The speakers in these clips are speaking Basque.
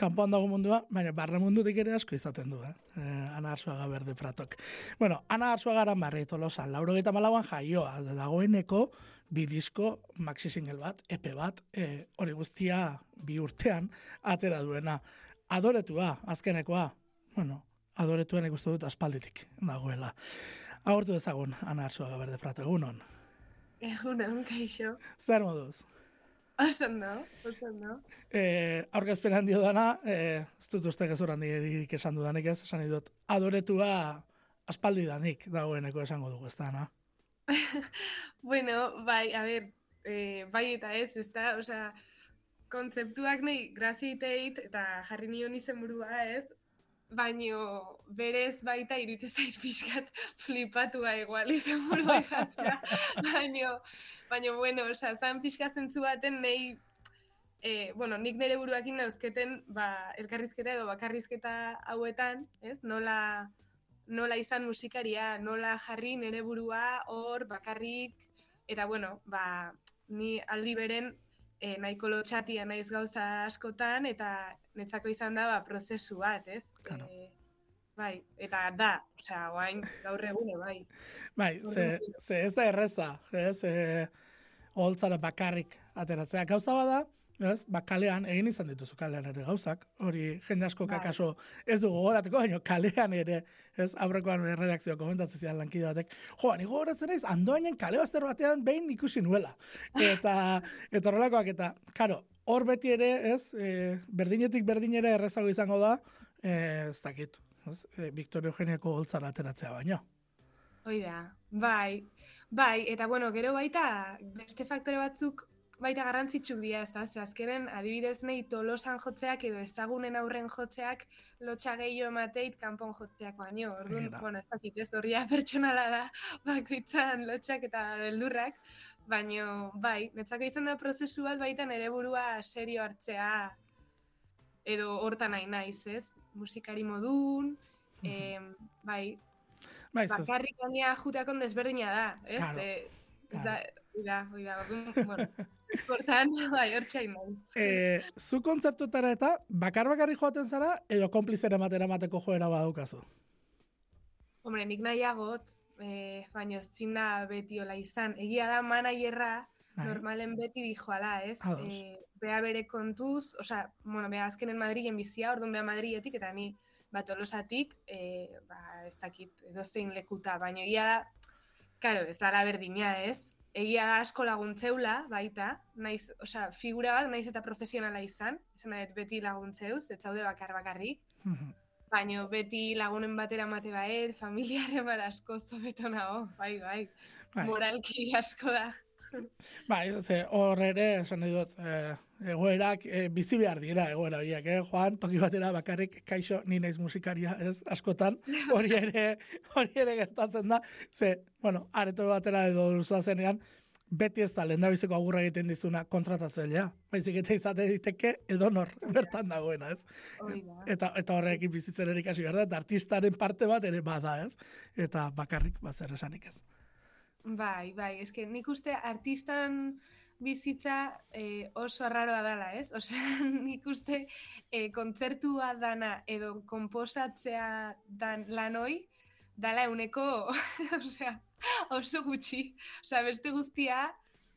kanpoan dago mundua, baina barre mundutik ere asko izaten du, eh? eh Ana Arzuaga berde pratok. Bueno, Ana Arzuaga aran barri tolosan, lauro gita malauan jaioa, dagoeneko bi disko maxi single bat, epe bat, e, hori guztia bi urtean atera duena. Adoretua, azkenekoa, bueno, adoretuan ikustu dut aspalditik dagoela. Agortu ezagun, Ana Arzuaga berde pratok, egunon. Egunon, kaixo. Zer moduz? Osan da, osan da. Eh, aurkezpen handio dana, eh, ez dut uste gezur handik esan dudanik ez, esan dut, adoretua aspaldi danik dagoeneko esango dugu ez da, bueno, bai, a ber, eh, bai eta ez, ez da, osea, kontzeptuak nahi graziiteit eta jarri nion izen burua ez, baino berez baita irutu zait pixkat flipatua igual izan burua jatzea. baino, baino, bueno, oza, zan pixka zentzu baten nahi, e, bueno, nik nire buruakin nauzketen, ba, elkarrizketa edo bakarrizketa hauetan, ez, nola, nola izan musikaria, nola jarri nire burua hor bakarrik, eta bueno, ba, ni aldi beren e, nahiko lotxatia naiz gauza askotan, eta netzako izan da ba, prozesu bat, ez? Claro. E, bai, eta da, osea, guain gaur egune, bai. Bai, ze, ze ez da erreza, ez? E, holtzara bakarrik ateratzea. Gauza bada, ez? Ba, kalean, egin izan dituzu kalean ere gauzak, hori jende asko bai. kakaso ez du gogorateko, baina kalean ere, ez? Aurrekoan redakzio komentatzen zian lankide batek, jo, ni gogoratzen naiz, andoainen kale bazter batean behin ikusi nuela. Eta, eta horrelakoak, eta, karo, hor beti ere, ez? E, berdinetik berdinere errezago izango da, e, ez dakit, ez? E, Victorio Eugeniako holtzara ateratzea baino. Hoi da, bai, bai, eta bueno, gero baita, beste faktore batzuk baita garrantzitsuk dira, ez da, ze azkenen adibidez nahi tolosan jotzeak edo ezagunen aurren jotzeak lotxa gehiago emateit kanpon jotzeak baino. Orduan, bueno, ez dakit ez horria pertsonala da, bakoitzan lotxak eta beldurrak, baino, bai, netzako izan da prozesu bat baita nere burua serio hartzea edo hortan nahi naiz, ez? Musikari modun, eh, bai, bai bakarrik gainea juteakon desberdina da, ez? Claro. E, ez da, Oida, oida, bueno, Hortan, bai, hortxain naiz. Eh, zu kontzertutara eta bakar bakarri joaten zara edo konplizera matera mateko joera badukazu? Hombre, nik nahiagot, eh, baina zinda beti ola izan. Egia da manaierra, bai. normalen beti dijoala, ez? Eh, bea bere kontuz, osea, bueno, bea azkenen Madrilen bizia, orduan bea Madriletik, eta ni bat olosatik, eh, ba, ez dakit, edo zein lekuta, baina egia da, karo, ez dara berdina, ez? Egia asko laguntzeula, baita, naiz, osea, figura bat, naiz eta profesionala izan, esan nahi, beti laguntzeuz, ez zaude bakar bakarrik, mhm. baina beti lagunen batera mate baet, familiaren bat asko zobeto nago, bai, bai, bai, moralki asko da. bai, ze, hor ere, esan nahi dut, eh, egoerak eh, bizi behar dira egoera horiek, eh? Joan, toki batera bakarrik kaixo ni naiz musikaria, ez? Askotan, hori ere, hori ere gertatzen da, ze, bueno, areto batera edo duzua zenean, beti ez da, lehen biziko agurra egiten dizuna kontratatzelea. Baizik eta izate diteke edo nor bertan dagoena, ez? Eta, eta horrekin bizitzen erikasi behar da, eta artistaren parte bat ere bada, ez? Eta bakarrik bat zer esanik ez. Bai, bai, eske nik uste artistan bizitza e, oso arraroa dela, ez? Osea, nik uste e, kontzertua dana edo konposatzea dan lanoi, dala euneko, osea, oso gutxi. Osea, beste guztia,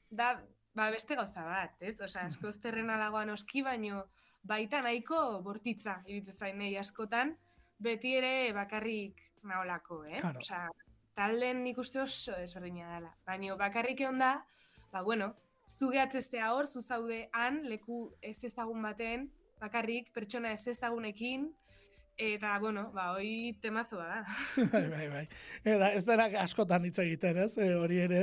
da, ba, beste gauza bat, ez? Osea, asko zerren alagoan oski, baino, baita nahiko bortitza, iritzen zain nahi askotan, beti ere bakarrik naolako, eh? Claro. Osea, talden nik uste oso desberdina dela. Baina bakarrik egon da, ba bueno, zu gehatzeztea hor, zu zaude han, leku ez ezagun baten, bakarrik, pertsona ez ezagunekin, Eta, bueno, ba, hoi temazo da. bai, bai, bai. Eta ez dena askotan hitz egiten, ez? E, hori ere,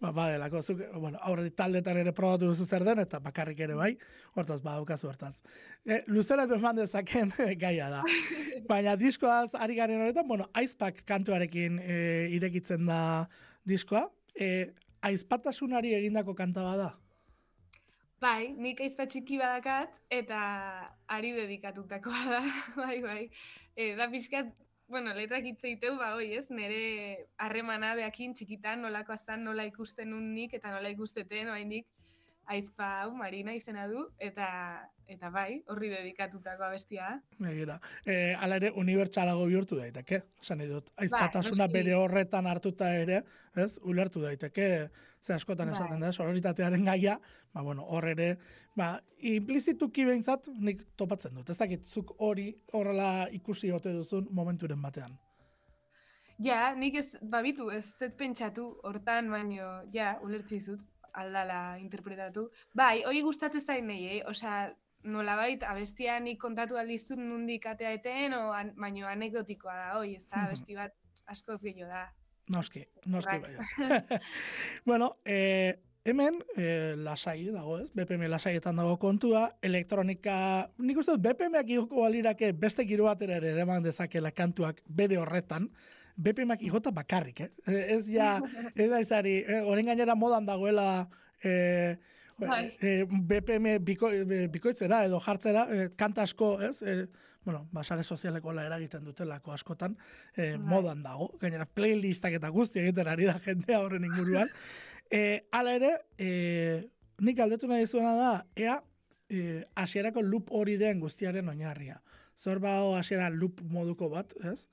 ba, ba, delako, zuk, bueno, aurre taldetan ere probatu duzu zer den, eta bakarrik ere bai, hortaz, ba, dukazu hortaz. E, luzera berman dezaken gaia da. Baina diskoaz ari garen horretan, bueno, aizpak kantuarekin e, irekitzen da diskoa. E, aizpatasunari egindako kanta bada? Bai, nik aizpa txiki badakat, eta ari dedikatutakoa da, bai, bai. E, da pixkat, bueno, letrak itzeiteu, ba, oi, ez, nire harremana behakin txikitan, nolako aztan nola ikusten un nik, eta nola ikusteten, bai, nik, aizpa hau Marina izena du eta eta bai, horri dedikatutako abestia. Begira, eh ala ere unibertsalago bihurtu daiteke. Esan dut, aizpatasuna bai, bere horretan hartuta ere, ez? Ulertu daiteke ze askotan bai. esaten da, sororitatearen gaia, ba bueno, hor ere, ba implizituki beintzat nik topatzen dut. Ez dakit zuk hori horrela ikusi ote duzun momenturen batean. Ja, nik ez babitu ez zet pentsatu hortan baino, ja, ulertzi zut aldala interpretatu. Bai, hori gustatzen zain nahi, eh? Osea, nolabait abestia nik kontatu aldizun nundik atea eten, o an, baino anekdotikoa da, hoi, ez da, abesti bat askoz gehiago da. Noski, noski bai. bueno, eh, hemen eh, lasai dago ez, BPM lasaietan dago kontua, elektronika, nik uste dut BPMak igoko balirake beste giro batera ere eman dezakela kantuak bere horretan, BPMak igota bakarrik, eh? Ez ja, ez da izari, eh, gainera modan dagoela, eh, Bai. E, BPM biko, e, bikoitzera edo jartzera, e, kanta asko, ez? E, bueno, basare sozialeko la eragiten dutelako askotan, e, modan dago. Gainera, playlistak eta guzti egiten ari da jendea horren inguruan. e, ala ere, e, nik aldetu nahi zuena da, ea, e, asierako loop hori den guztiaren oinarria. Zor bao asiera loop moduko bat, ez?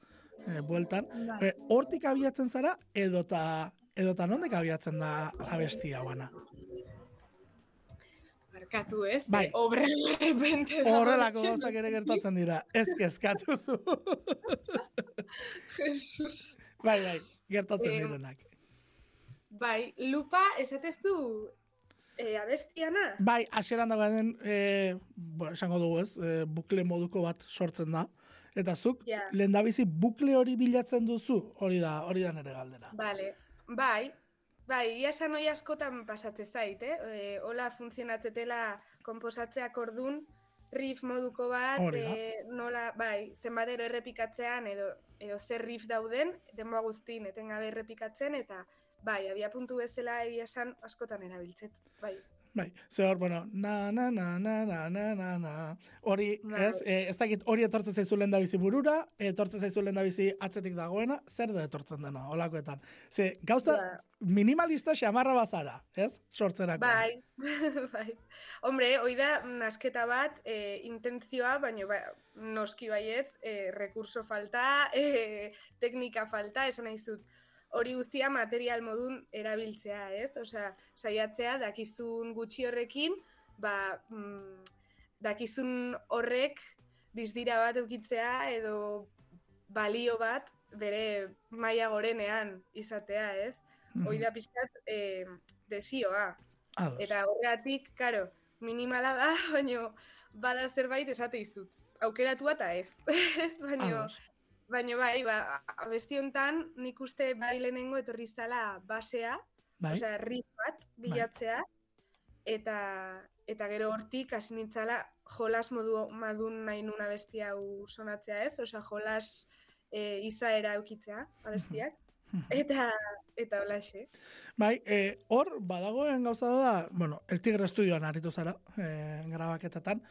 E, bueltan. E, hortik abiatzen zara, edota, edota nondik abiatzen da abestia guana? kezkatu, ez? Bai. Obra repente da. Horrelako gauzak ere gertatzen dira. Ez kezkatu zu. Jesus. Bai, bai, gertatzen eh, direnak. Bai, lupa, esatezu eh, abestiana? Bai, asieran dago den, eh, bueno, esango dugu ez, eh, bukle moduko bat sortzen da. Eta zuk, yeah. lehen bukle hori bilatzen duzu, hori da, hori da nere galdera. Vale. Bai, Bai, ia esan hori askotan pasatze zait, eh? E, hola funtzionatzetela komposatzeak ordun, riff moduko bat, e, nola, bai, zenbatero errepikatzean edo, edo zer riff dauden, denboa guztin etengabe errepikatzen, eta bai, abia puntu bezala ia esan askotan erabiltzet, bai. Bai, ze hor, bueno, na, na, na, na, na, na, na, na. Hori, ez, e, ez dakit hori etortzen zaizu lehen bizi burura, etortzen zaizu lehen bizi atzetik dagoena, zer da etortzen dena, holakoetan. Ze, gauza, minimalista xamarra bazara, ez? Sortzerako. Bai, bai. Hombre, hoi da, nasketa bat, e, intentzioa, baina ba, noski baiez, e, rekurso falta, e, teknika falta, esan nahi zut hori guztia material modun erabiltzea, ez? Osea, saiatzea dakizun gutxi horrekin, ba, mm, dakizun horrek dizdira bat eukitzea edo balio bat bere maila gorenean izatea, ez? Mm -hmm. da pixkat e, desioa. Eta horregatik, karo, minimala da, baino bada zerbait esate izut. Aukeratu eta ez. ez baino, Baina bai, ba, abesti hontan nik uste bai lehenengo etorri zala basea, bai. osea, riff bat bilatzea, bai. eta, eta gero hortik hasi nintzala jolas modu madun nahi nuna abesti hau sonatzea ez, osea, jolas e, izaera eukitzea abestiak. Eta, eta xe. Bai, e, hor, badagoen gauza da, bueno, el tigre estudioan aritu zara, e, grabaketetan.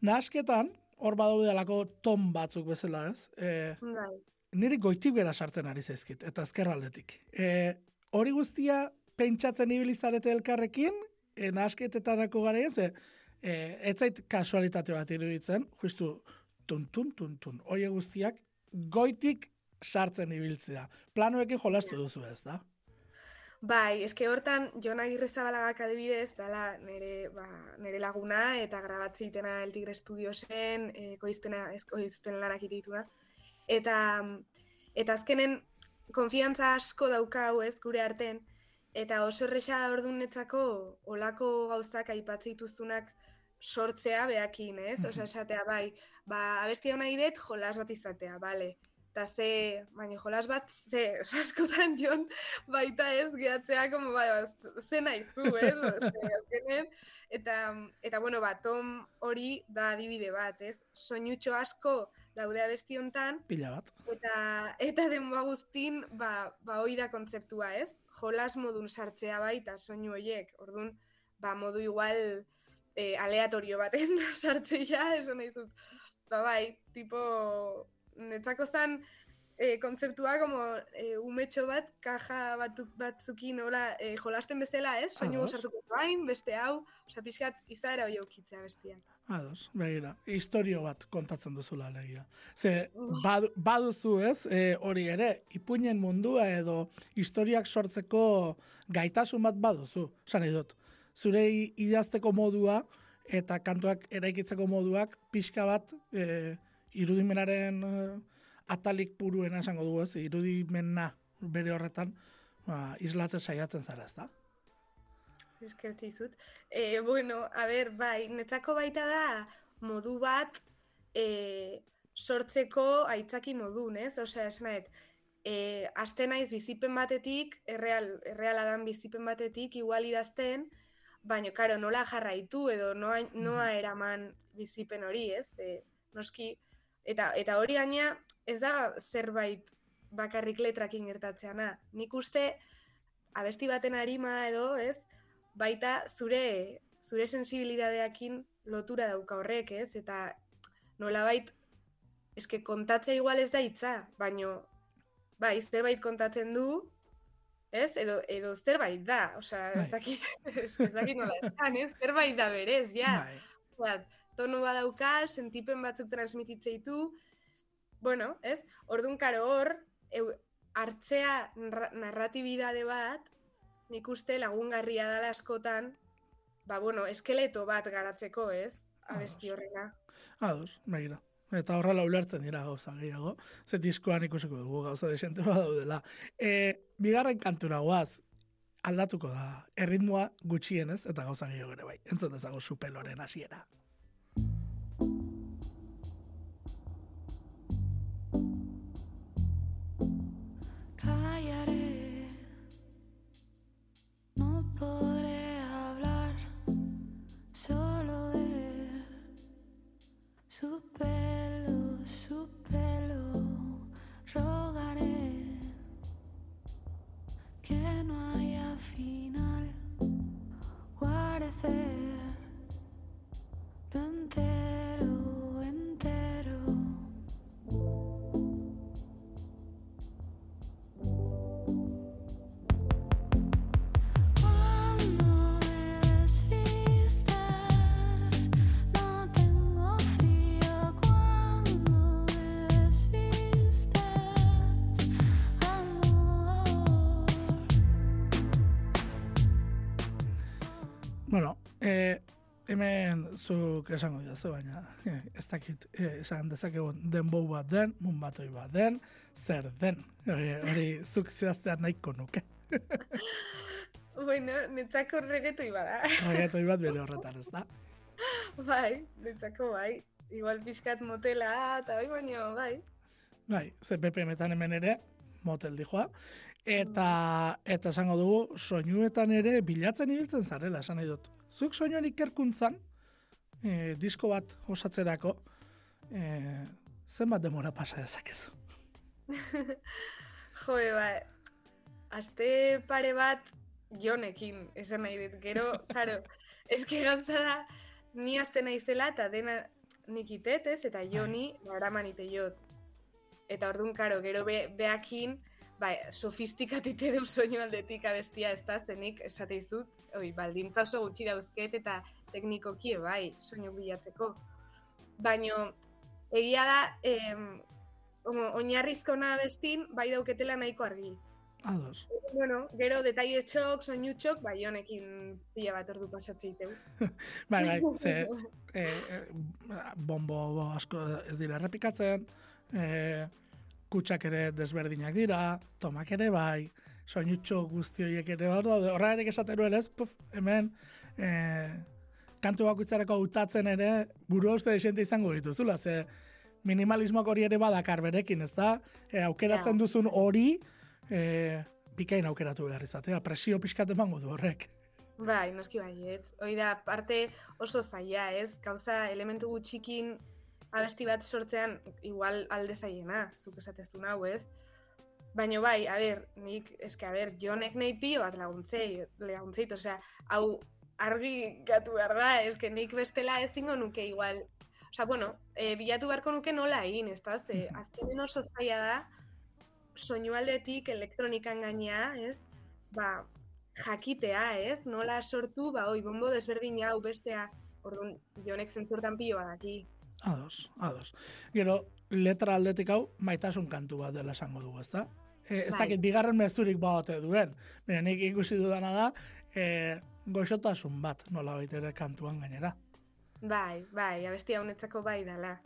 Nasketan, hor badaude alako ton batzuk bezala, ez? E, bai. Niri goitik bera sartzen ari zaizkit, eta ezkerraldetik. E, hori guztia pentsatzen ibilizarete elkarrekin, e, nasketetarako gara ez, e, ez zait kasualitate bat iruditzen, justu, tun, tun, tun, tun, hori guztiak goitik sartzen ibiltzea. Planoekin jolastu duzu ez, da? Bai, eske hortan Jon Agirrezabalagak adibidez dala nere, ba, nere laguna eta grabatze itena El Tigre Studiosen, eh koizpena koizpen lanak dituna. Eta eta azkenen konfiantza asko dauka hau ez gure arten eta oso erresa ordunetzako olako gauzak aipatzen dituzunak sortzea beakin, ez? Osea, esatea bai, ba abesti hona idet jolas bat izatea, bale eta ze, baina jolas bat, ze, askotan jon, baita ez, gehatzea, como, bai, ze nahi zu, eh, eta, eta, bueno, bat, tom hori da adibide bat, ez, soinutxo asko daude abesti hontan, pila bat, eta, eta denboa guztin, ba, ba, hoi da kontzeptua, ez, jolas modun sartzea baita soinu horiek, orduan, ba, modu igual, e, aleatorio baten sartzea, esan nahi zut, ba, bai, tipo, netzako zen e, kontzeptua como e, umetxo bat, kaja batuk batzukin hola e, jolasten bestela, ez? Soinu sartuko bain, beste hau, osea, pixkat izaera hori aukitzea bestian. Ados, begira, historio bat kontatzen duzula alegia. Ze, bad, baduzu ez, e, hori ere, ipuinen mundua edo historiak sortzeko gaitasun bat baduzu, esan dut. Zure idazteko modua eta kantuak eraikitzeko moduak pixka bat e, irudimenaren e, atalik puruena esango dugu ez, irudimena bere horretan ba, islatzen saiatzen zara ez da? Eskertzi zut. E, bueno, a ber, bai, netzako baita da modu bat e, sortzeko aitzaki modun, ez? Osea, esnaet, e, aste naiz bizipen batetik, erreal, erreal adan bizipen batetik, igual idazten, baina, karo, nola jarraitu edo noa, noa eraman bizipen hori, ez? E, noski, eta, eta hori gaina, ez da zerbait bakarrik letrakin gertatzeana. Nik uste, abesti baten harima edo, ez? baita zure zure sensibilidadeekin lotura dauka horrek, ez? Eta nolabait eske kontatzea igual ez da hitza, baino bai, zerbait kontatzen du, ez? Edo edo zerbait da, osea, ez bai. dakit, ez dakit nola esan, ez? Zerbait da berez, ja. Bai. Tonu badauka, sentipen batzuk transmititzen ditu. Bueno, ez? Ordun karo hor, hartzea narratibidade bat, nik uste lagungarria dela askotan, ba, bueno, eskeleto bat garatzeko, ez? Abesti horrena. Ados, begira. Eta horrela ulertzen dira gauza gehiago. Ze diskoan ikusiko dugu gauza desente badaudela. E, bigarren kantura guaz, aldatuko da. Erritmoa gutxienez eta gauza gehiago ere bai. Entzun dezago supeloren hasiera. Zuk esango dira baina eh, ez dakit eh, esan dezakegun den bou bat den, mun batoi bat den, zer den, hori zuk zehaztean nahiko nuke. bueno, netzako regetoi bada. regetoi bat bere horretan, ez da? bai, netzako bai, igual pixkat motela, eta bai baino, bai. Bai, ze PPM-etan hemen ere, motel dijoa, eta eta esango dugu soinuetan ere bilatzen ibiltzen zarela esan nahi dut. Zuk soinuan ikerkuntzan e, disko bat osatzerako, e, zenbat demora pasa dezakezu? jo, ba, aste pare bat jonekin, esan nahi dit. Gero, claro, eske gauza da, ni aste naizela eta dena nik itet, ez? Eta bai. joni, ba, jot. Eta orduan, karo, gero be, beakin, bai, sofistikatu ite du soinu aldetik abestia ez da, zenik, esateizut, oi, baldintza oso gutxi dauzket, eta teknikoki bai, soinu bilatzeko. Baino egia da, em, oinarrizko na bestin, bai dauketela nahiko argi. Ados. Bueno, gero detaile txok, soinu txok, bai honekin pila bat ordu pasatze iteu. bai, bai, ze, e, e, bombo asko ez dira errepikatzen, e, kutsak ere desberdinak dira, tomak ere bai, soinu txok guzti horiek ere bai, horregatik esaten nuen ez, puf, hemen, e, kantu bakutzareko utatzen ere, buru uste desente izango dituzula, ze minimalismoak hori ere badakar berekin, ez da? E, aukeratzen duzun hori, e, bikain aukeratu behar izatea, presio pixkat emango du horrek. Bai, noski bai, ez. Hoi da, parte oso zaila, ez? Gauza, elementu gutxikin abesti bat sortzean, igual alde zaiena, zuk esatezu nahu, ez? Baina bai, a ber, nik, eske, a ber, jonek nahi pio bat laguntzei, laguntzeit, osea, hau argi gatu behar da, eske nik bestela ez zingo nuke igual. Osa, bueno, e, bilatu beharko nuke nola egin, ez da? Ze, azkenen oso zaila da, soinualdetik elektronikan gainea, ez? Ba, jakitea, ez? Nola sortu, ba, oi, bombo desberdin hau bestea, orduan, jonek zentzurtan pilo badaki. Ados, ados. Gero, letra aldetik hau, maitasun kantu bat dela esango dugu, ezta? E, ez Bai. dakit, bigarren mezurik baote duen. Baina nik ikusi dudana da, e, goxotasun bat, nola ere kantuan gainera. Bai, bai, abesti honetzako bai dala.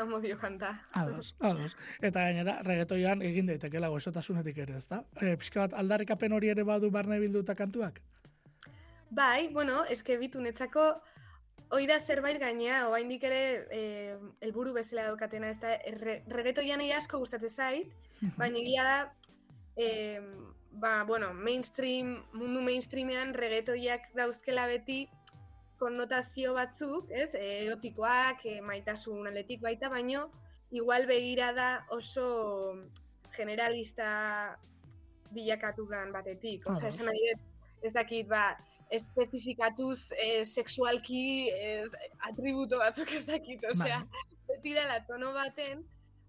Amodio kanta. Ados, ados. Eta gainera, regetoian egin daitekela goxotasunetik ere, ezta? E, pixka bat, aldarrikapen hori ere badu barne bilduta kantuak? Bai, bueno, eske bitu netzako hoi da zerbait gainea, oraindik ere eh, helburu bezala daukatena, ez da, re, asko gustatzen zait, baina egia da, eh, ba, bueno, mainstream, mundu mainstreamean regetoiak dauzkela beti konnotazio batzuk, ez, erotikoak, eh, maitasun aldetik baita, baino, igual begira da oso generalista bilakatu dan batetik. Ados. esan nahi ez dakit, ba, espezifikatuz eh, sexualki eh, atributo batzuk ez dakit, osea, beti dela tono baten,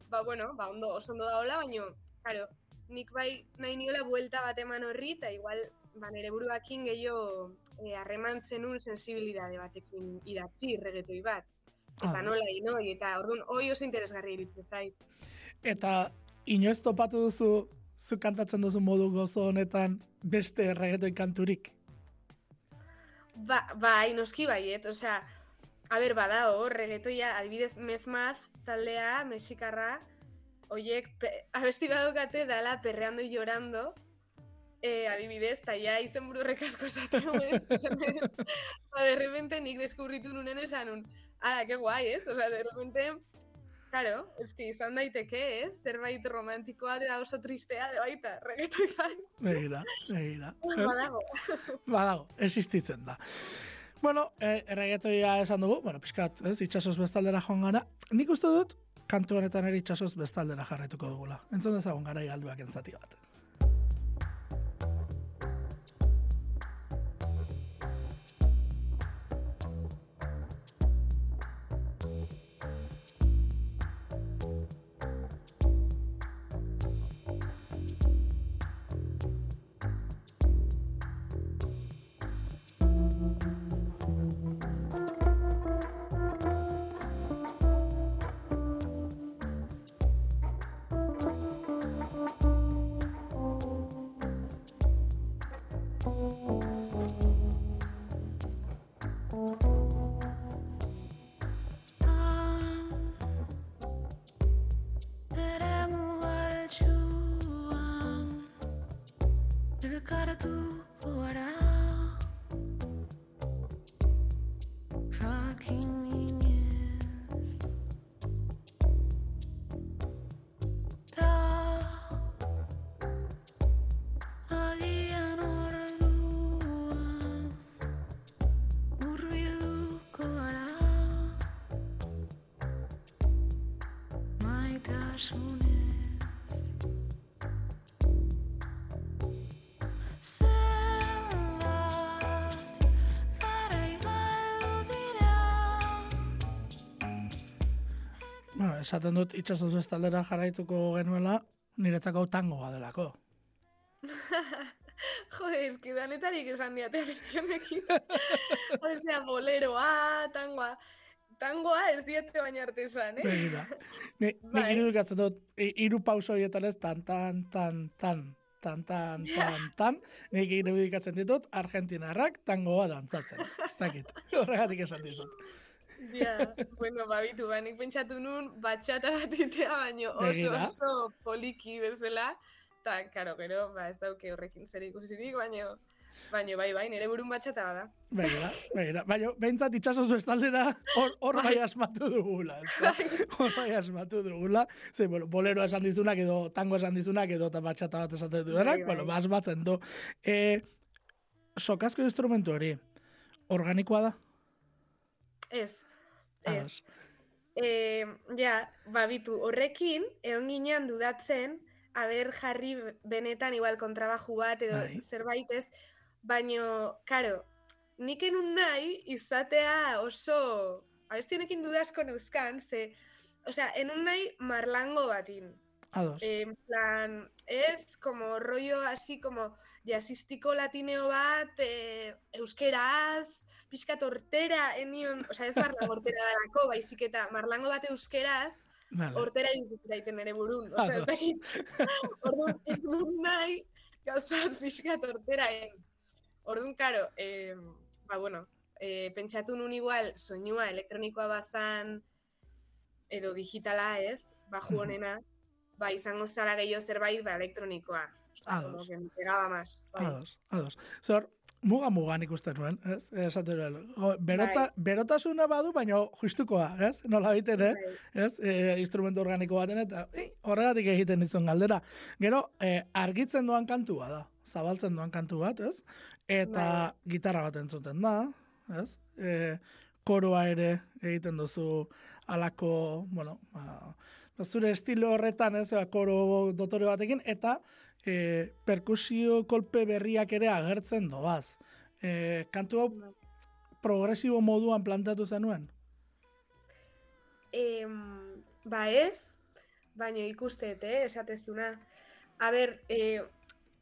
ba, bueno, ba, ondo, oso ondo daola, baino, claro, nik bai nahi niola buelta bat eman horri, eta igual, ba, nire buruakin gehiago eh, harremantzen un sensibilidade batekin idatzi regetoi bat. Eta Ados. nola inoi, eta orduan, hoi oso interesgarri iruditzen zait. Eta inoiz topatu duzu, zu kantatzen duzu modu gozo honetan beste regetoi kanturik. Ba, bai, noski baiet, osea, a ber, bada hor, regetoia, adibidez, mezmaz taldea, mexikarra, oiek, pe, abesti badukate dala perreando y llorando, eh, adibidez, eta ja izen buru rekasko zaten, ez? Dut. Ba, de repente nik deskubritu nunen esan un, ara, que guai, ez? Osea, de repente, Claro, eski izan daiteke, ez? Zerbait romantikoa da oso tristea, de baita, regetoi bat, Begira, begira. badago. Badago, existitzen da. Bueno, e, erregetoia esan dugu, bueno, pixkat, ez, itxasoz bestaldera joan gara. Nik uste dut, kantu honetan ere itxasoz bestaldera jarraituko dugula. Entzun dezagun gara galduak entzati bat. Esaten dut itxasoz bestaldera jarraituko genuela, niretzako tangoa delako. Jode, eski danetarik esan diate bestionekin. Osea, boleroa, tangoa. Tangoa ez diete baina arte esan, eh? Begira. Ni, nik Bai. irudikatzen dut, i- hiru pauso horietan ez, tan, tan, tan, tan, tan, tan, tan, tan, nik irudikatzen ditut, argentinarrak tangoa dantzatzen. Ez dakit, horregatik esan dizut. Ja, bueno, babitu, ba, nik pentsatu nun batxata bat itea, baino oso oso poliki bezala. Ta, karo, gero, ba, ez dauke horrekin zer ikusirik, baino, baino, bai, bai, nire burun batxata bada. Begira, begira. Baina, behintzat itxasoz bestaldera hor, hor bai asmatu dugula. ezta? Hor bai asmatu dugula. Ze, bueno, bolero esan dizunak edo tango esan dizunak edo eta batxata bat esaten duenak, Bai, bai. bueno, bas batzen du. E, sokazko instrumentu hori, organikoa da? Ez, ez. E, ja, babitu, horrekin, egon ginean dudatzen, haber jarri benetan igual kontrabaju bat edo Bai. zerbait ez, baino, karo, nik enun nahi izatea oso, abesti honekin dudasko neuzkan, ze, osea, enun nahi marlango batin. Ados. En plan, ez, como rollo así como jazzistiko latineo bat, eh, euskeraz, pixka tortera, enion, osea ez marlango hortera dalako, baizik eta marlango bat euskeraz, Vale. hortera iruditzen daiten ere burun. Osea, ez dakit, orduan ez nun nahi, gauzat pixka tortera. Eh. Orduan, karo, eh, ba, bueno, eh, pentsatu nun igual soinua elektronikoa bazan, edo digitala, ez, Mhm. honena, ba, izango zara gehiago zerbait, ba, elektronikoa. Ados. Como que me pegaba más. Bai. Ados, ados. Zer, muga mugan ikusten nuen, ez? Esaten nuen. Berota, berotasuna badu, baina justukoa, ez? Nola ere, Bai. ez? E, instrumento organiko baten eta ei, horregatik egiten dizun galdera. Gero, e, argitzen doan kantua da, zabaltzen doan kantu bat, ez? Eta gitarra bat entzuten da, ez? E, koroa ere egiten duzu alako, bueno, ba, ba, zure estilo horretan, ez? Ba, koro dotore batekin, eta e, perkusio kolpe berriak ere agertzen doaz. E, kantu hau progresibo moduan planteatu zenuen? Em, ba ez, baino ikustet, eh, esatezuna. A ber, eh,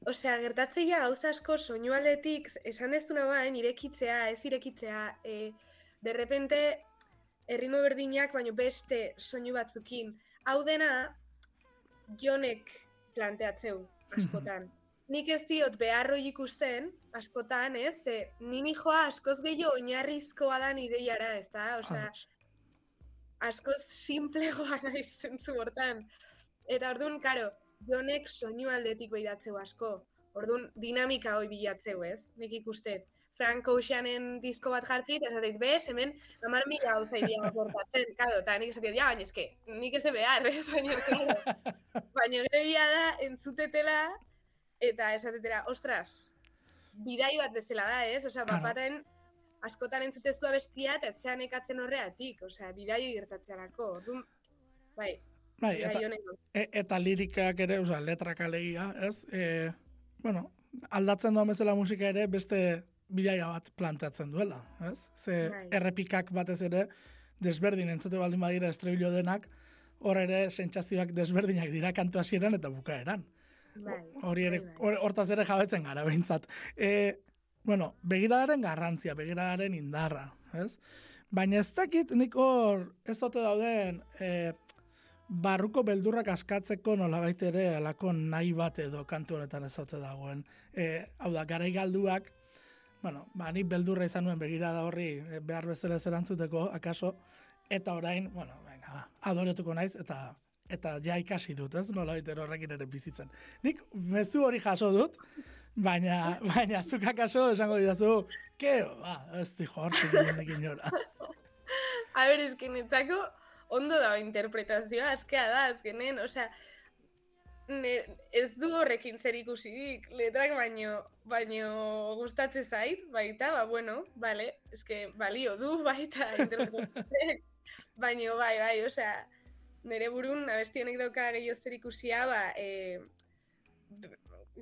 osea, gertatzeia gauza asko soinu aldetik, esan ez duna bain, irekitzea, ez irekitzea, eh, de repente, erritmo berdinak, baino beste soinu batzukin. Hau dena, jonek planteatzeu, askotan. Nik ez diot beharroi ikusten, askotan, ez? Ze, nini joa askoz gehiago oinarrizkoa dan ideiara, ez da? Osea, Ados. askoz simplegoa naiz zentzu hortan. Eta orduan, karo, jonek soinu aldetik behidatzeu asko. Orduan, dinamika hoi bilatzeu, ez? Nik ikuste. Frank Oceanen disko bat jartzit, esateit, bez, hemen, amar mila hau zaidia portatzen, kado, eta nik esateit, ja, baina eske, nik ez behar, ez, baina, claro. baina gero da, entzutetela, eta esatetela, ostras, bidai bat bezala da, ez? Osea, Claro. bapaten, askotan entzutezua bestia, eta etxean ekatzen horreatik, osea, bidai gertatzerako, orduan, bai, Bai, eta, e, eta lirikak ere, oza, letrak alegia, ez? E, bueno, aldatzen doan bezala musika ere beste bidaia bat planteatzen duela, ez? Ze Bai. errepikak batez ere desberdin entzute baldin badira estrebilo denak, hor ere sentsazioak desberdinak dira kantu hasieran eta bukaeran. Bai, Hori ere, bai, bai. hor- hortaz ere jabetzen gara behintzat. E, bueno, begiradaren garrantzia, begiradaren indarra, ez? Baina ez dakit nik hor ez ote dauden e, barruko beldurrak askatzeko nolabait ere alako nahi bat edo kantu honetan ez ote dagoen. E, hau da, garai galduak, bueno, ba, nik beldurra izan nuen begirada horri e, behar bezala ez erantzuteko, akaso, eta orain, bueno, venga, ba, adoretuko naiz, eta eta ja ikasi dut, ez? Nola horrekin ere bizitzen. Nik mezu hori jaso dut, baina, baina zuk akaso esango didazu, ke, ba, ez di jortzen nik inora. A ber, ondo dago interpretazioa askea da, azkenen, osea, ne, ez du horrekin zer ikusirik, letrak baino, baino gustatzen zait, baita, ba, bueno, bale, eske balio du, baita, baino, bai, bai, osea, nire burun, abesti honek dauka gehiago zer ikusia, ba, e,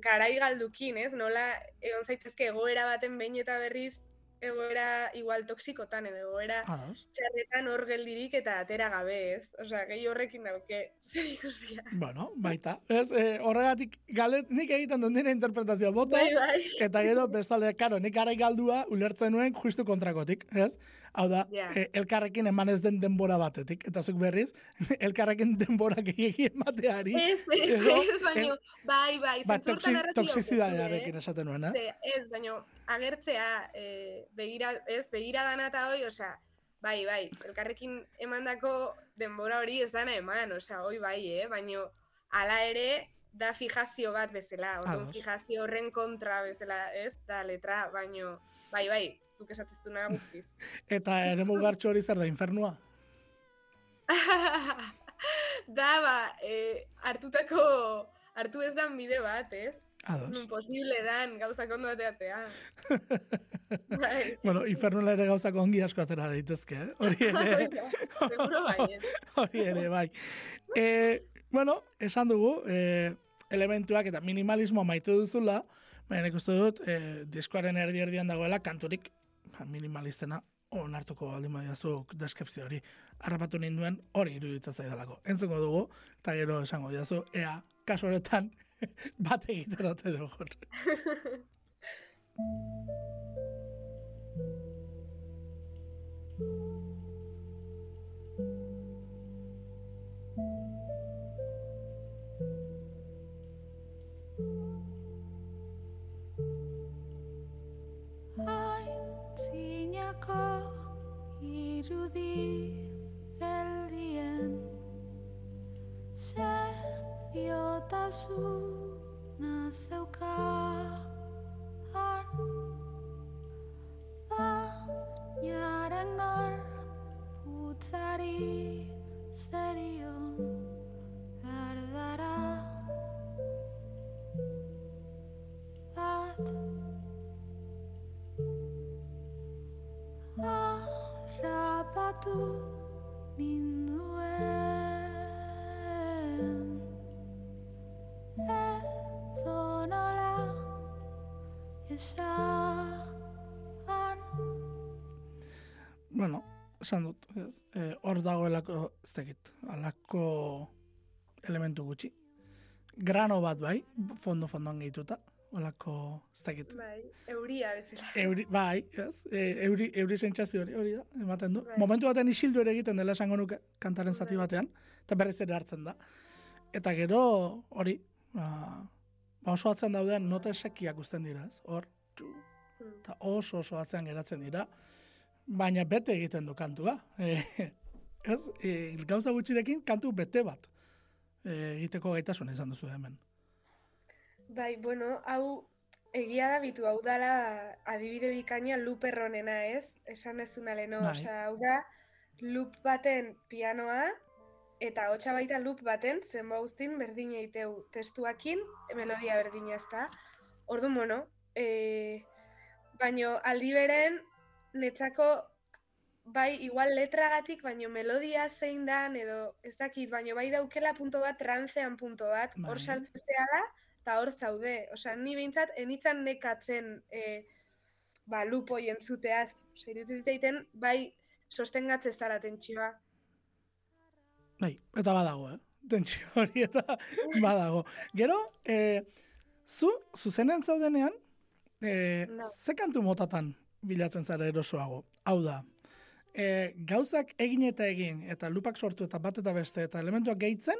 garai galdukin, ez? Nola, egon zaitezke egoera baten behin eta berriz, egoera igual toksikotan, edo egoera Ados. txarretan hor geldirik eta atera gabe, ez? Osea, gehi horrekin dauke, zer ikusia. Bueno, baita. Ez, e, horregatik, galet, nik egiten dut nire interpretazioa bota, Bai, bai. eta gero bestalde, karo, nik garai galdua ulertzen nuen justu kontrakotik, ez? Hau da, Ja. e, elkarrekin eman ez den denbora batetik, eta zuk berriz, elkarrekin denbora gehiagi emateari, Ez, ez, ez, baino, bai, bai, ba, hortan narratibak ez toksizidadearekin eh? esaten nuen, eh? Ez, baino, agertzea, eh, begira, ez, begira dana eta hoi, osea, bai, bai, elkarrekin emandako denbora hori ez dana eman, osea, hoi bai, eh? Baino, hala ere, da fijazio bat bezala, orduan fijazio horren kontra bezala, ez, da letra, baino, bai, bai, zuk esatezuna guztiz. Eta ere mugartxo hori zer da, infernua? da, ba, eh, hartutako, hartu ez dan bide bat, ez? Ados. Nun posible dan, gauzak ondo ateatea. bai. Bueno, infernula ere gauzak ongi asko atera daitezke, eh? Hori ere, Seguro bai, ez? hori ere, bai. E, bueno, esan dugu, e, elementuak eta minimalismo maite duzula, baina nik uste dut, e, diskoaren erdi erdian dagoela kanturik ba, minimalistena onartuko baldin badiazuk deskripzio hori. Harrapatu ninduen hori iruditza zaidalako. Entzuko dugu, eta gero esango diazu, ea, kasu horretan, bat egiten ote dugun. irudi geldien seriotasuna zeukan bainaren gor putzari zerion bueno, esan dut, ez? E, hor dagoelako, ez dakit, alako elementu gutxi. Grano bat bai, fondo-fondoan gehituta, olako, ez dakit. Bai, euria bezala. Euri, bai, ez? E, euri, euri sentsazio hori, hori da, ematen du. Bai. Momentu batean isildu ere egiten dela esango nuke, kantaren zati Bai. batean, eta berriz ere hartzen da. Eta gero, hori, ba, ba oso atzen daudean nota esekiak uzten dira, ez? Hor, txu, Mm. eta oso oso atzean geratzen dira, baina bete egiten du kantua. E, ez, e, gauza gutxirekin kantu bete bat e, egiteko gaitasuna izan duzu hemen. Bai, bueno, hau egia da bitu, hau dala adibide bikaina loop erronena ez, esan ezuna leno, Bai. osea, hau da loop baten pianoa, eta hotxa baita loop baten, zenba guztin berdin eiteu testuakin, melodia berdina ez da. Ordu, bueno, e, baino aldi beren, netzako, bai, igual letragatik, baino melodia zein dan, edo ez dakit, baino bai daukela punto bat, trancean punto bat, hor Bai. sartzea da, eta hor zaude. Osea, ni behintzat, enitzan nekatzen e, ba, lupo entzuteaz. Osea, zitzaiten, bai, sostengatze zara tentsioa. Bai, eta badago, eh? Tentsio hori eta badago. Gero, e, zu, zuzenean zaudenean, e, No. ze kantu motatan bilatzen zara erosoago? Hau da, e, gauzak egin eta egin, eta lupak sortu eta bat eta beste, eta elementuak gehitzen,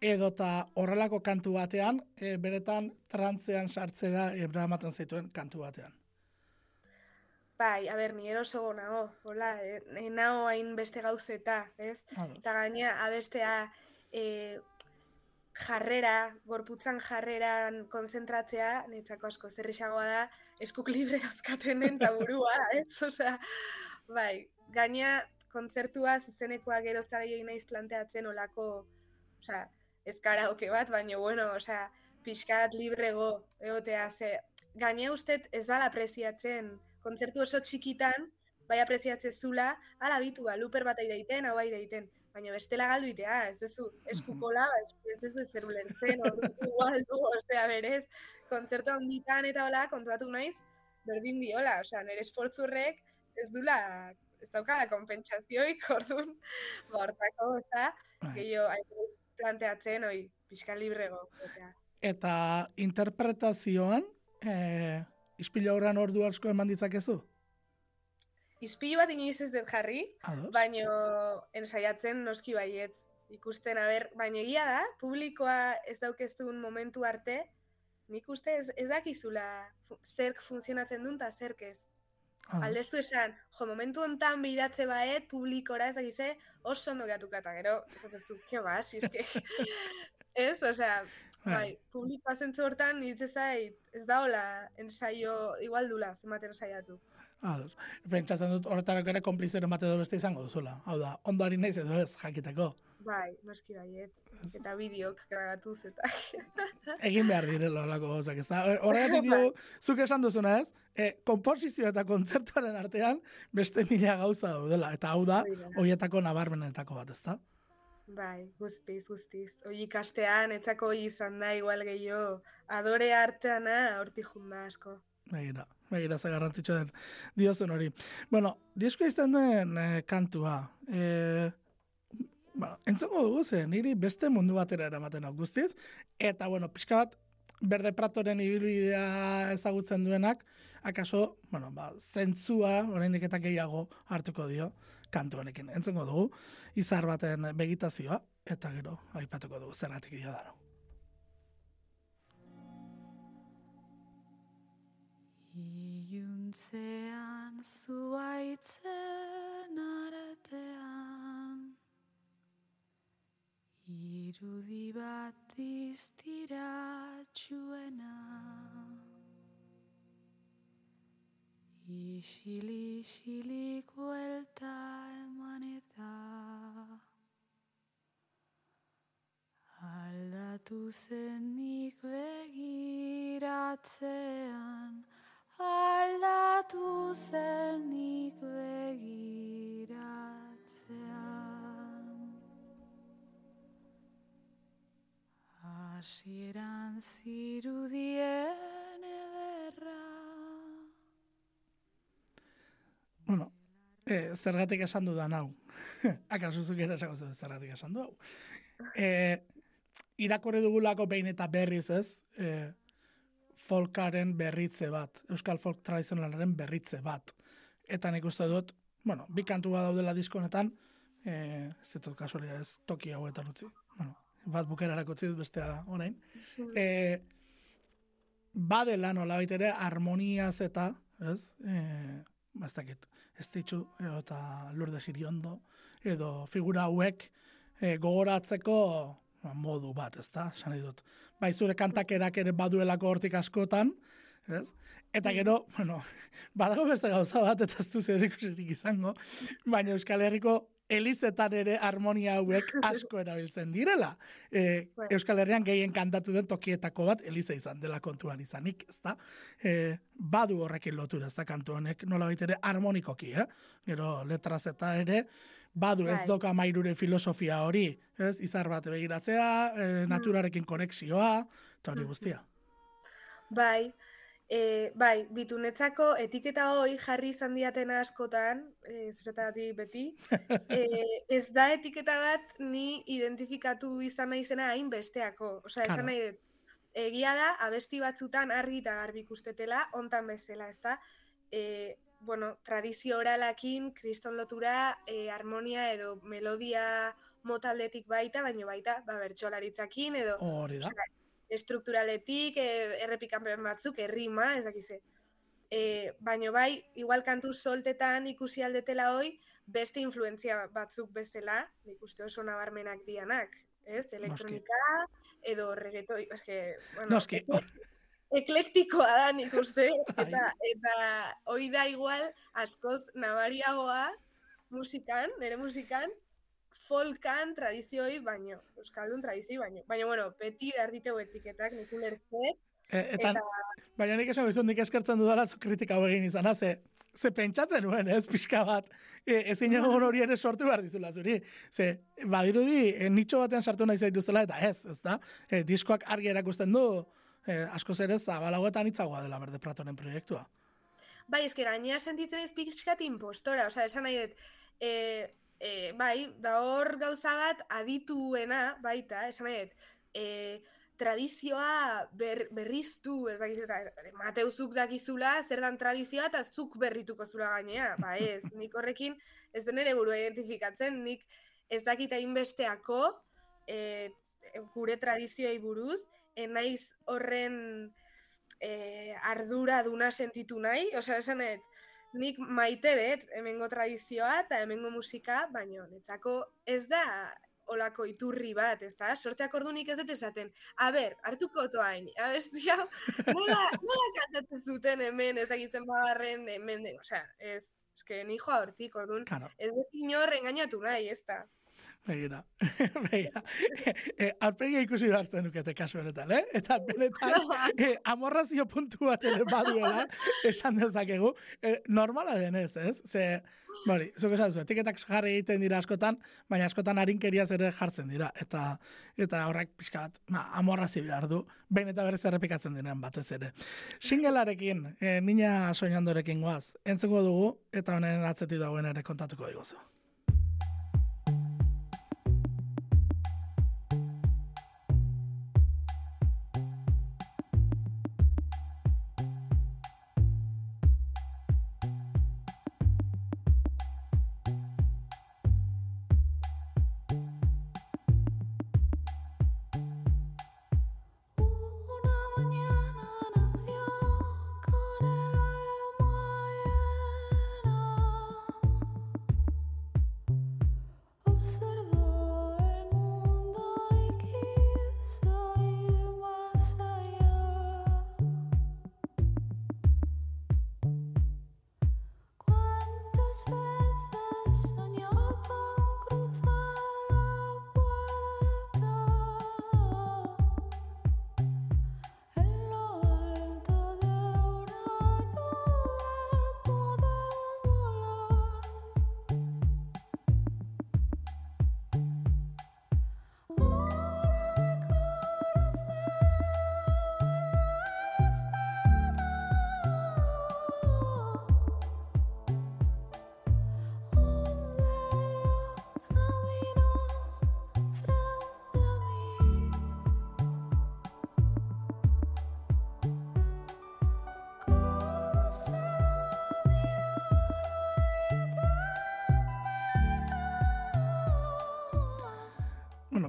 edota horrelako kantu batean, e, beretan trantzean sartzera ebra ematen zaituen kantu batean. Bai, a ber, ni eroso nago, hola, e, e, nao hain beste gauzeta, ez? Eta gaina, abestea e, jarrera, gorputzan jarreran konzentratzea, netzako asko zerrixagoa da, eskuk libre dauzkatenen eta burua, ez? Osea, bai, gaina kontzertua zuzenekoa gero gehiago naiz planteatzen olako, osea, ez karaoke bat, baina bueno, osea, pixkat librego egotea, ze gaina ustet ez dala apreziatzen, kontzertu oso txikitan, bai apreziatzen zula, ala bitu, ba, luper bat aideiten, hau aideiten, baina bestela galdu itea, ez dezu eskukola, ba, ez ez dezu ezer ulertzen, orduan igual du, osea, berez, kontzertu handitan eta hola, kontuatu naiz, berdin diola, osea, nire esfortzurrek ez dula, ez daukala konpentsazioik, orduan, ba, hortako, ez da, Bai. gehiago, planteatzen, oi, pixka librego. Eta interpretazioan, e, ispila horren ordu asko eman ditzakezu? Izpilu bat inoiz ez dut jarri, baino ensaiatzen noski baietz. Ikusten, a ber, baino egia da, publikoa ez daukeztun momentu arte, nik uste ez, ez dakizula zerk funtzionatzen duen eta zerk ez. Ados. Aldezu esan, jo, momentu hontan bidatze baet, publikora ez dakize, oso ondo gehatuka, eta gero, esatezu, ke ba, si eske, ez, osea, bai, publikoa zentzu hortan, nitze zait, ez da hola, ensaio, igual dula, zenbat ensaiatu. Ados. Pentsatzen dut horretarako ere konplizeren bat edo beste izango duzula. Hau da, ondo ari naiz edo ez, jakiteko. Bai, noski baiet, eta bideok grabatuz eta... Egin behar direla olako gauzak, ez da? Horregatik dio, zuk esan duzuna ez, e, komposizio eta kontzertuaren artean beste mila gauza daudela, eta hau da, Hori da. horietako nabarmenetako bat, ez da? Bai, guztiz, guztiz. Hoi ikastean, etzako hoi izan da, igual gehiago, adore arteana, horti junda asko. Begira, begira ze garrantzitsu den diozun hori. Bueno, disko izten duen eh, kantua. Eh, bueno, entzongo dugu ze, niri beste mundu batera eramaten hau guztiz. Eta, bueno, pixka bat, berde pratoren ibilbidea ezagutzen duenak, akaso, bueno, ba, zentzua, oraindik eta gehiago hartuko dio kantu honekin. Entzongo dugu, izar baten begitazioa, eta gero, aipatuko dugu zergatik dio da. Iuntzean zuaitzen aretean Irudi bat iztiratxuena Isili-isilik buelta eman eta Aldatu zenik begiratzean aldatu zenik begiratzean. Hasieran zirudien ederra. Bueno, eh, zergatik esan dudan hau. Akaso zuk ere esango zuen zergatik esan du hau. Eh, irakorri dugulako behin eta berriz ez, eh, folkaren berritze bat, euskal folk tradizionalaren berritze bat. Eta nik uste dut, bueno, bi kantu bat daudela diskonetan, eh, ez dut kasualia ez toki hauetan utzi. Bueno, bat bukerarako dut bestea orain. Eh, badela nola ere harmoniaz eta, ez? Ba, ez dakit, ez ditzu, edo eta lurde siriondo, edo figura hauek eh, gogoratzeko ba, modu bat, ez da, esan dut. Bai, zure kantakerak ere baduelako hortik askotan, ez? Eta gero, bueno, badago beste gauza bat, eta ez du zer izango, baina Euskal Herriko elizetan ere harmonia hauek asko erabiltzen direla. E, Bai. Euskal Herrian gehien kantatu den tokietako bat eliza izan dela kontuan izanik, ezta? E, badu horrekin lotura, ez da kantu honek, nola ere harmonikoki, eh? Gero letraz eta ere, badu ez Bai. doka mairure filosofia hori, ez? Izar bat begiratzea, e, naturarekin konexioa, eta hori guztia. Bai, e, bai, bitunetzako etiketa hoi jarri izan diatena askotan, e, zeretatik beti, e, ez da etiketa bat ni identifikatu izan naizena hain besteako. Osea, Claro. esan nahi egia da, abesti batzutan argi eta garbi ikustetela, ontan bezala, ez da? E, bueno, tradizio oralakin, kriston lotura, e, harmonia edo melodia motaldetik baita, baino baita, ba, bertxolaritzakin edo Hori da. Osea, estrukturaletik, e, errepikanpen batzuk, errima, ez dakize. E, baino bai, igual kantu soltetan ikusi aldetela hoi, beste influentzia batzuk bestela, nik uste oso nabarmenak dianak, ez? Elektronika, edo reggaetoi, eske, bueno, Noski, eklektikoa da nik uste, Bai. eta, eta hoi da igual askoz nabariagoa musikan, nire musikan, folkan tradizioi baino, euskaldun tradizioi baino. Baina, bueno, beti behar diteu etiketak, nik ulertze, E, eta, baina nik esan gizun, nik eskertzen dudala zu kritika hau egin izana, ze, ze pentsatzen nuen, ez, pixka bat, e, ezin egon hori ere sortu behar dizula zuri. Ze, badirudi, e, nitxo batean sartu nahi zaituztela, eta ez, ez da, e, diskoak argi erakusten du, e, askoz ere zabalagoetan hitzagoa dela berde pratonen proiektua. Bai, eske gainera sentitzen ez pixkat impostora, osea, esan nahi dut, e, e, bai, da hor gauza bat adituena baita, esan dut, e, tradizioa ber, berriztu, ez dakiz, eta Mateuzuk dakizula, zer dan tradizioa, eta zuk berrituko zula gainea, ba ez, nik horrekin ez den ere burua identifikatzen, nik ez dakit hainbesteako e, gure tradizioei buruz, e, naiz horren e, ardura duna sentitu nahi, osea, esan dut, nik maite bet hemengo tradizioa eta hemengo musika, baino netzako ez da olako iturri bat, ez da? Sortzeak ordunik ez dut esaten, a ber, hartuko toain, abesti hau, nola, nola kantatzen zuten hemen, ez dakitzen bagarren, hemen, osea, ez, eske ni joa hortik, orduan, Claro. ez dut inor engainatu nahi, ez da? Begira, begira. E, e, aurpegia ikusi behartzen dukete kasu honetan, eh? Eta benetan, e, amorrazio puntu bat ere baduela, esan dezakegu, e, normala denez, ez? Ze, bori, zuko esan zu, etiketak jarri egiten dira askotan, baina askotan harinkeriaz ere jartzen dira. Eta eta horrek pixka bat, ma, amorrazio behar du, behin eta berriz errepikatzen diren batez ere. Singelarekin, e, nina soinandorekin goaz, entzengo dugu, eta honen atzetik dagoen ere kontatuko diguzu.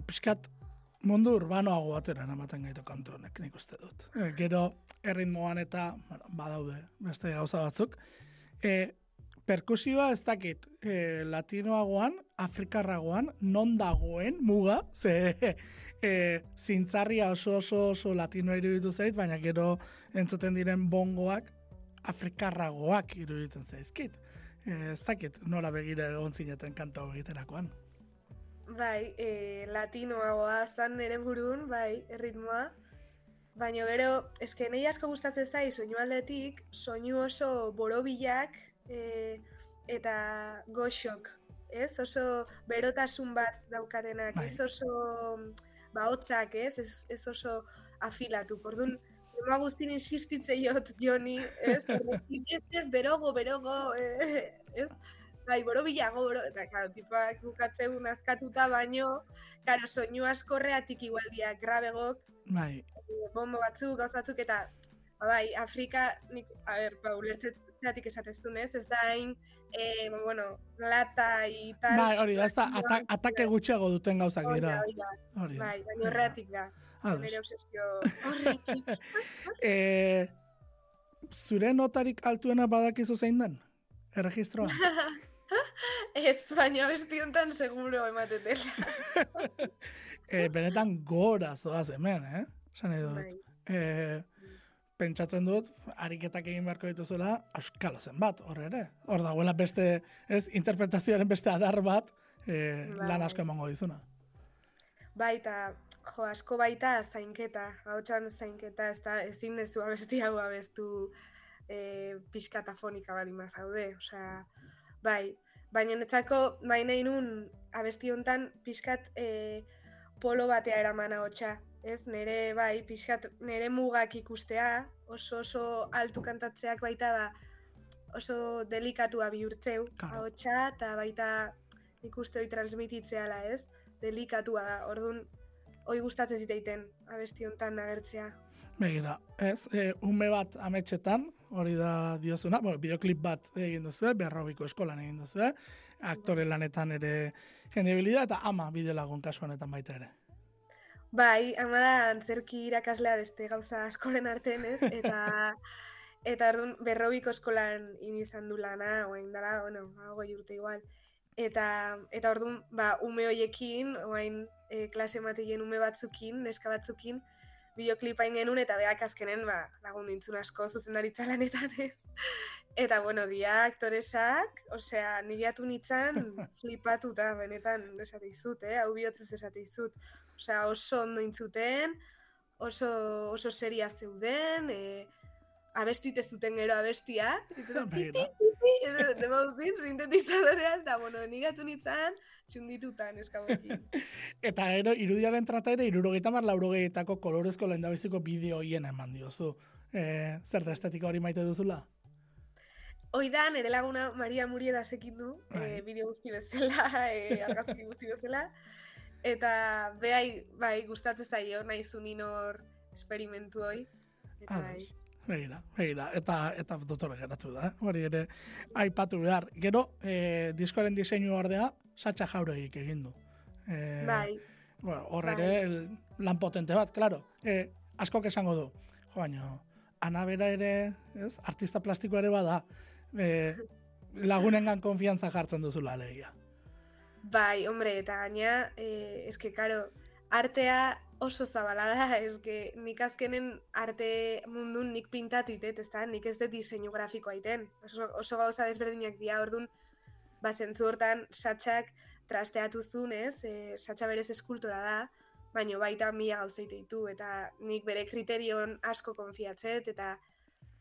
Pixkat mundu urbanoago batera namaten gaitu kantu honek nik uste dut. E, gero erritmoan eta badaude beste gauza batzuk. E, perkusioa ez dakit e, latinoagoan, afrikarragoan, non dagoen muga, ze e, zintzarria oso oso oso latino iruditu zait, baina gero entzuten diren bongoak afrikarragoak iruditzen zaizkit. E, ez dakit nola begira egon zineten kanta egiterakoan. Bai, e, latinoagoa zan nere burun, bai, erritmoa. Baina gero, eske nahi asko gustatzen zai soinu aldetik, soinu oso borobilak e, eta goxok, ez? Oso berotasun bat daukatenak, Bai. ez oso ba, hotzak, ez? Ez, ez oso afilatu. Orduan, Ema guztin insistitzeiot Joni, ez? Ez, ez, berogo, berogo, eh, ez? Bai, borobilago, boro, eta, claro, tipak bukatzegun askatuta baino, claro, soinu askorreatik igualdia grabegok, Bai, bombo batzuk, gauzatzuk, eta, ba, bai, Afrika, nik, a ber, ba, ulertzeatik esateztun, ez? Da hain, eh, bueno, lata y tal. bai, hori da, ez da, ata, atake gutxiago duten gauzak dira. hori da, bai, baina horreatik da, nire obsesio horretik. E, zure notarik altuena badakizu zein den? Erregistroan? Ez, baina besti honetan seguro ematetela. e, benetan gora zoaz hemen, eh? Esan nahi dut. Bai. E, pentsatzen dut, ariketak egin beharko dituzuela, auskalo zen bat, hor ere. Hor dagoela beste, ez, interpretazioaren beste adar bat, e, Bai. lan asko emango dizuna. Baita, jo, asko baita zainketa, hautsan zainketa, ez da, ezin dezu abesti hau abestu e, pixkatafonika bali mazaude, osea, bai, baina netzako, bai nahi nun, abesti hontan pixkat e, polo batea eraman ahotsa, ez, nere, bai, pixkat, nere mugak ikustea, oso oso altu kantatzeak baita da, oso delikatua bihurtzeu, Claro. ahotsa, eta baita ikuste hoi transmititzeala, ez? Delikatua da, orduan, hoi gustatzen ziteiten, abesti hontan agertzea. Begira, ez, e, ume bat ametxetan, hori da diozuna, bueno, videoklip bat egin duzu, berrobiko eskolan egin duzu, aktore lanetan ere jende bilida, eta ama bide lagun kasu honetan baita ere. Bai, ama da antzerki irakaslea beste gauza askoren artean, ez? Eta eta orduan berrobiko eskolan in izan du lana, orain dela, bueno, hogei urte igual. Eta eta orduan, ba, ume hoiekin, orain e, klase mateien ume batzukin, neska batzukin, bideoklipa genuen, eta beak azkenen, ba, lagun dintzun asko zuzendaritza lanetan ez. Eta, bueno, dia aktoresak, osea, nigiatu nintzen flipatuta, benetan, esate izut, eh? hau bihotzez esate izut. Osea, oso ondo intzuten, oso, oso seria zeuden, e, abestu ite zuten gero abestia, demauzin, sintetizadorean, eta, bueno, nigatu nintzen, txunditutan eskabokin. Eta gero, irudiaren trata ere, irurogeita mar laurogeitako kolorezko lehendabiziko bideo hien eman diozu. E, zer da estetika hori maite duzula? Hoi da, nire laguna Maria Murieda sekin du, Bai. e, bideo guzti bezala, e, argazki guzti bezala. Eta behai, bai, gustatzen zaio, nahi zunin hor esperimentu hoi. Eta bai. Ados. Begira, begira, eta, eta dotore geratu da, eh? hori ere aipatu behar. Gero, e, diskoaren diseinu ordea, Satxa Jauregik egin du. E, Bai, Bueno, hor Bai. ere el, lan potente bat, claro. E, askok esango du. Jo, baino, Ana bera ere, ez, artista plastiko ere bada, e, lagunengan konfiantza jartzen duzula alegia. bai, hombre, eta gaina, e, eske, karo, artea oso zabala da, eske, nik azkenen arte mundun nik pintatu itet, ez da, nik ez dut diseinu grafikoa iten. Oso, oso gauza desberdinak dira, orduan, ba, zentzu hortan, satxak trasteatu zuen, ez, e, satxa berez eskultora da, baino baita mila gauza ditu, eta nik bere kriterion asko konfiatzet, eta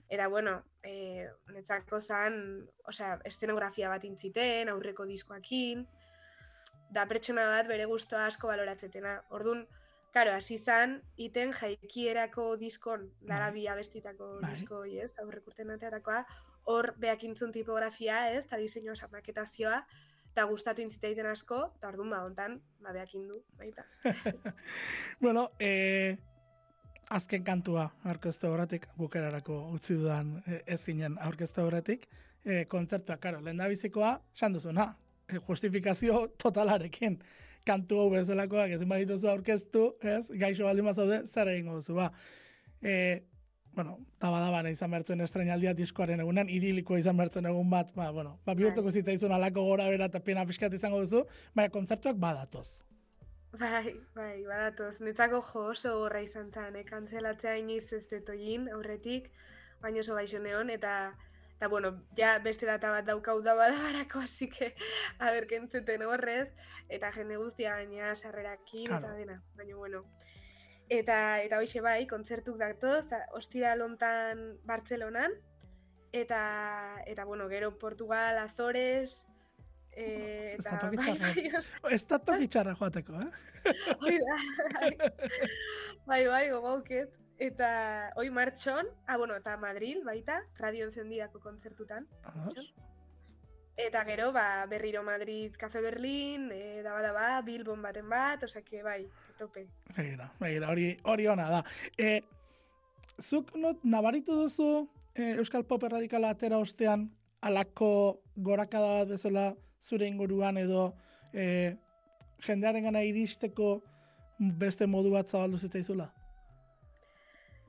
Eta, bueno, e, netzako zan, osea, estenografia bat intziten, aurreko diskoakin, da pertsona bat bere gustoa asko baloratzetena. Orduan, karo, hasi zan, iten jaikierako diskon, dara bi abestitako Bai. disko, ez, aurrek urten ateatakoa, hor beakintzun tipografia, ez, eta diseinu maketazioa, eta gustatu intziteiten asko, eta orduan ba, hontan, ba, beakin du, baita. Bueno, e, azken kantua aurkeztu horretik, bukerarako utzi dudan e, ez zinen aurkeztu horretik, e, kontzertua, karo, lehen bizikoa, esan duzuna, e, justifikazio totalarekin, kantu hau bezalakoak ezin badituzu aurkeztu, ez, gaixo baldin bazaude, zer egingo duzu, ba. E, bueno, tabadabana izan bertzuen estrenaldia diskoaren egunan, idiliko izan bertzuen egun bat, ba, bueno, ba, bihurtuko zitzaizun alako gora bera eta pena pixkat izango duzu, baina kontzertuak badatoz. Bai, bai, badatoz. Netzako jo oso horra izan zen, eh? kantzelatzea inoiz ez detoin aurretik, baina oso gaixo neon, eta, eta bueno, ja beste data bat daukau da badabarako, así que, a ber, kentzuten horrez, eta jende guztia gaina sarrerakin, Claro. eta dena, baina bueno. Eta, eta hoxe bai, kontzertuk datoz, ostira lontan Bartzelonan, eta, eta bueno, gero Portugal, Azores, da eta bai, bai, oso- Ez da toki txarra joateko, eh? Hoi da, bai, bai, bai, gogauket. Eta, hoi martxon, ah, bueno, eta Madril, baita, radio encendidako kontzertutan. Eta gero, ba, berriro Madrid, Café Berlin, e, daba daba, Bilbon baten bat, osake, bai, tope. Begira, begira, hori, hori ona da. E, zuk not, nabaritu duzu e, Euskal Pop erradikala atera ostean alako gorakada bat bezala zure inguruan edo e, jendearen gana iristeko beste modu bat zabaldu zitzaizula?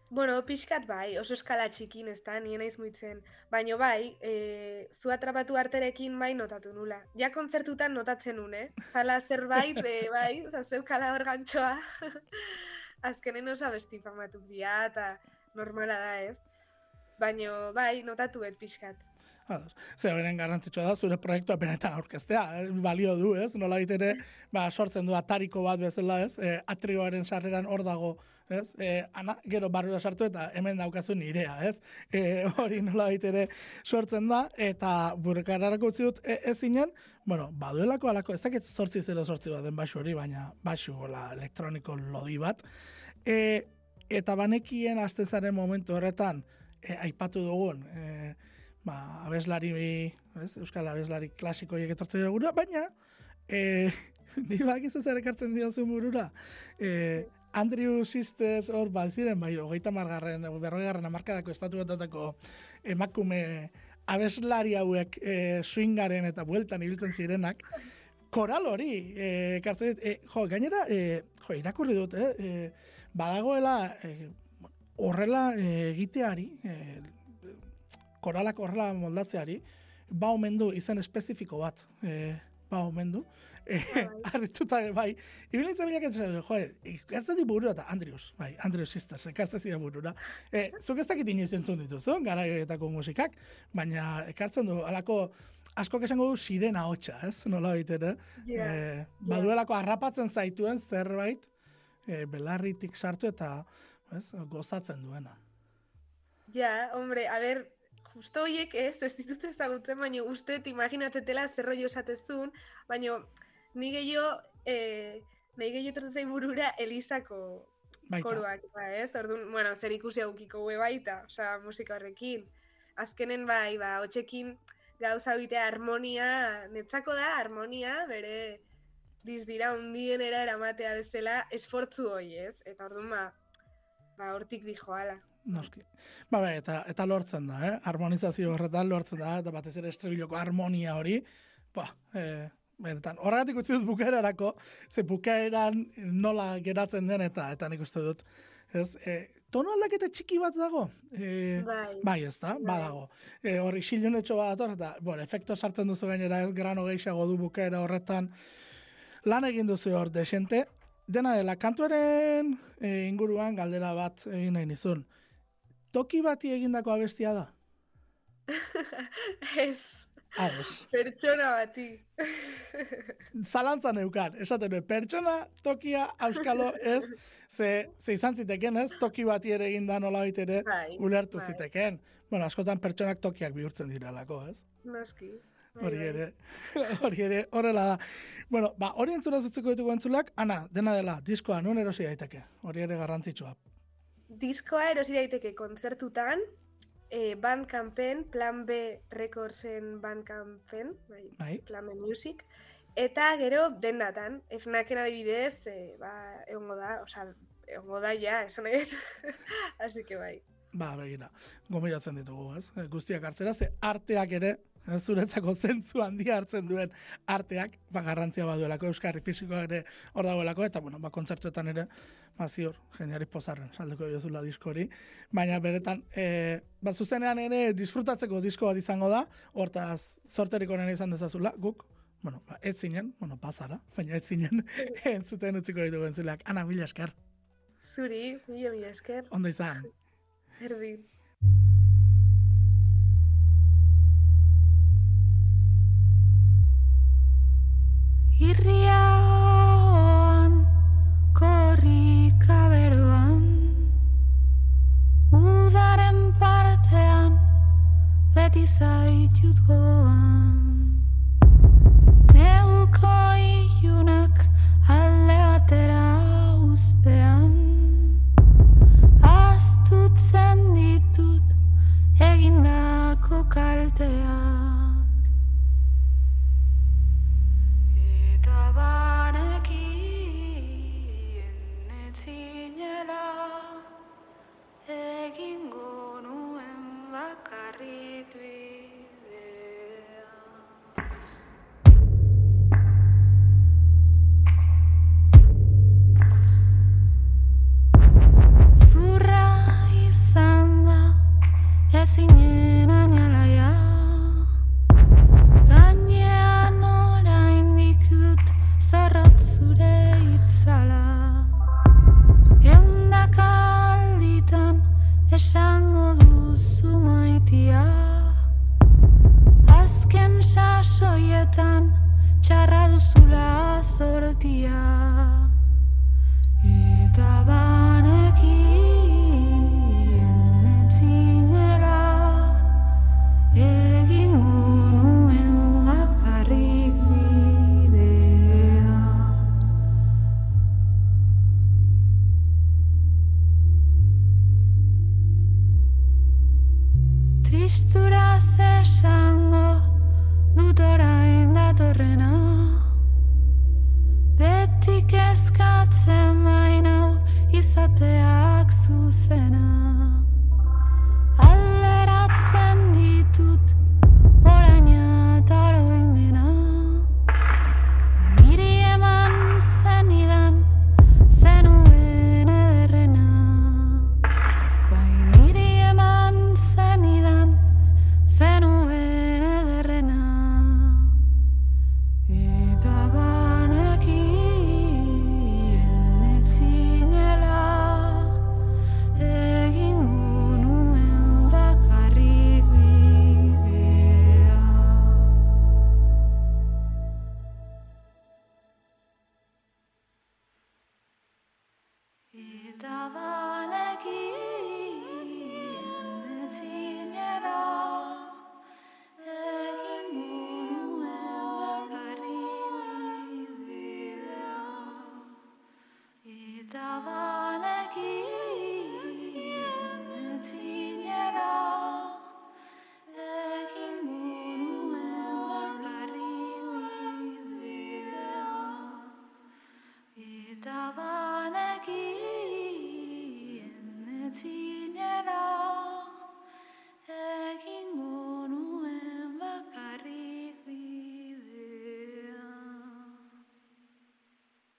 Bueno, pixkat bai, oso eskala txikin, ez da, nien naiz muitzen. Baino bai, e, zu atrapatu arterekin bai notatu nula. Ja kontzertutan notatzen nun, eh? Zala zerbait, e, bai, zeukala hor gantxoa. Azkenen oso abesti famatuk dira, eta normala da, ez? Baino, bai, notatu et pixkat. Ados. Ze horren garrantzitsua da, zure proiektua benetan aurkeztea, eh, balio du, ez? Nola ere, ba, sortzen du atariko bat bezala, ez? E, atrioaren sarreran hor dago, ez? E, ana, gero barrura sartu eta hemen daukazu nirea, ez? E, hori nola ere sortzen da, eta burkararako utzi dut e, ezinen, bueno, baduelako alako, ez dakit sortzi zero sortzi bat den basu hori, baina basu gola elektroniko lodi bat. E, eta banekien astezaren momentu horretan, e, aipatu dugun, e, ba, abeslari, ez, euskal abeslari klasiko horiek etortzen dira baina, e, ni bakizu zer ekartzen diozu burura, e, Andrew Sisters hor bat ziren, bai, hogeita margarren, berroi garren amarkadako estatu batatako emakume abeslari hauek e, swingaren eta bueltan ibiltzen zirenak, koral hori, e, ekartzen dit, e, jo, gainera, e, jo, irakurri dut, eh, e, badagoela, e, horrela egiteari, e, koralak horrela moldatzeari, ba omen du izen espezifiko bat. E, ba, omen du. Eh, Bai. Bai, ibilintza bilak entzera, joder, ikartzen di burura eta Andrius, bai, Andrius Sisters, ekartzen zira burura. Eh, zuk ez dakit inoiz entzun dituzu, gara musikak, baina ekartzen du, alako, askok esango du sirena hotxa, ez? Nola Ja, eh, ja. baduelako harrapatzen zaituen zerbait, eh, belarritik sartu eta, ez, gozatzen duena. Ja, hombre, a ber, justo hoiek ez, ez ditut ezagutzen, baina uste imaginatetela zer rollo esatezun, baina ni gehiago, eh, nahi gehiago etortzen zai burura Elizako Baita. koruak, ba, ez? Orduan, bueno, zer ikusi aukiko hue baita, osea, musika horrekin. Azkenen bai, ba, hotxekin gauza bitea harmonia, netzako da harmonia, bere dizdira undienera eramatea bezala esfortzu hoi, ez? Eta orduan, ba, ba, hortik dijo ala. Noski. Ba, bai, eta, eta lortzen da, eh? Harmonizazio horretan lortzen da, eta batez ere estribiloko harmonia hori, ba, eh, benetan, horregatik utzi dut bukaerarako, ze bukaeran nola geratzen den eta eta nik uste dut, ez, eh, tono aldaketa txiki bat dago, eh, Bai. Bai, ez da, Bai. badago. E, hori xilunetxo bat dator, eta, bueno, efekto sartzen duzu gainera ez grano gehiago du bukaera horretan, lan egin duzu hor desente. Dena dela, kantuaren e, inguruan galdera bat egin nahi nizun. Toki bati egindako abestia da? Ez, Ados. pertsona bati. Zalantzan eukan, esaten nuen, pertsona, tokia, auskalo, ez, ze, ze izan ziteken, ez, toki bati ere eginda nola ere Bai, ulertu bai. ziteken. Bueno, askotan pertsonak tokiak bihurtzen direlako, ez? Noski. Bai, Hori ere, hori ere, horrela da. Bueno, ba, hori entzuna zutzeko ditugu entzulak, ana, dena dela, diskoa, nun erosi daiteke. Hori ere garrantzitsua. Diskoa erosi daiteke kontzertutan, eh, Bandcampen, Plan B Recordsen Bandcampen, bai, Bai. Plan B Music, eta gero dendatan, FNACen adibidez, eh, ba, egongo da, osea, egongo da ja, esan dut. Así que bai. Ba, begira, gomilatzen ditugu, ez? E, Guztiak hartzera, ze arteak ere, zuretzako zentzu handia hartzen duen arteak, ba, garrantzia baduelako, euskarri fisikoa ere hor dagoelako, eta, bueno, ba, kontzertuetan ere, ba, ziur, jendeari pozarren, salduko diozula disko hori, baina beretan, e, ba, zuzenean ere disfrutatzeko disko bat izango da, hortaz, sorterik onena izan dezazula, guk, bueno, ba, ez zinen, bueno, pasara, baina ez zinen, entzuten utziko ditugu entzuleak, ana, mila esker, Zuri, mila mila esker, ondo izan. Erdin. Irriaoan, korrika beroan, udaren partean, beti zaitut goan. eskatzen baino izateak zuzena.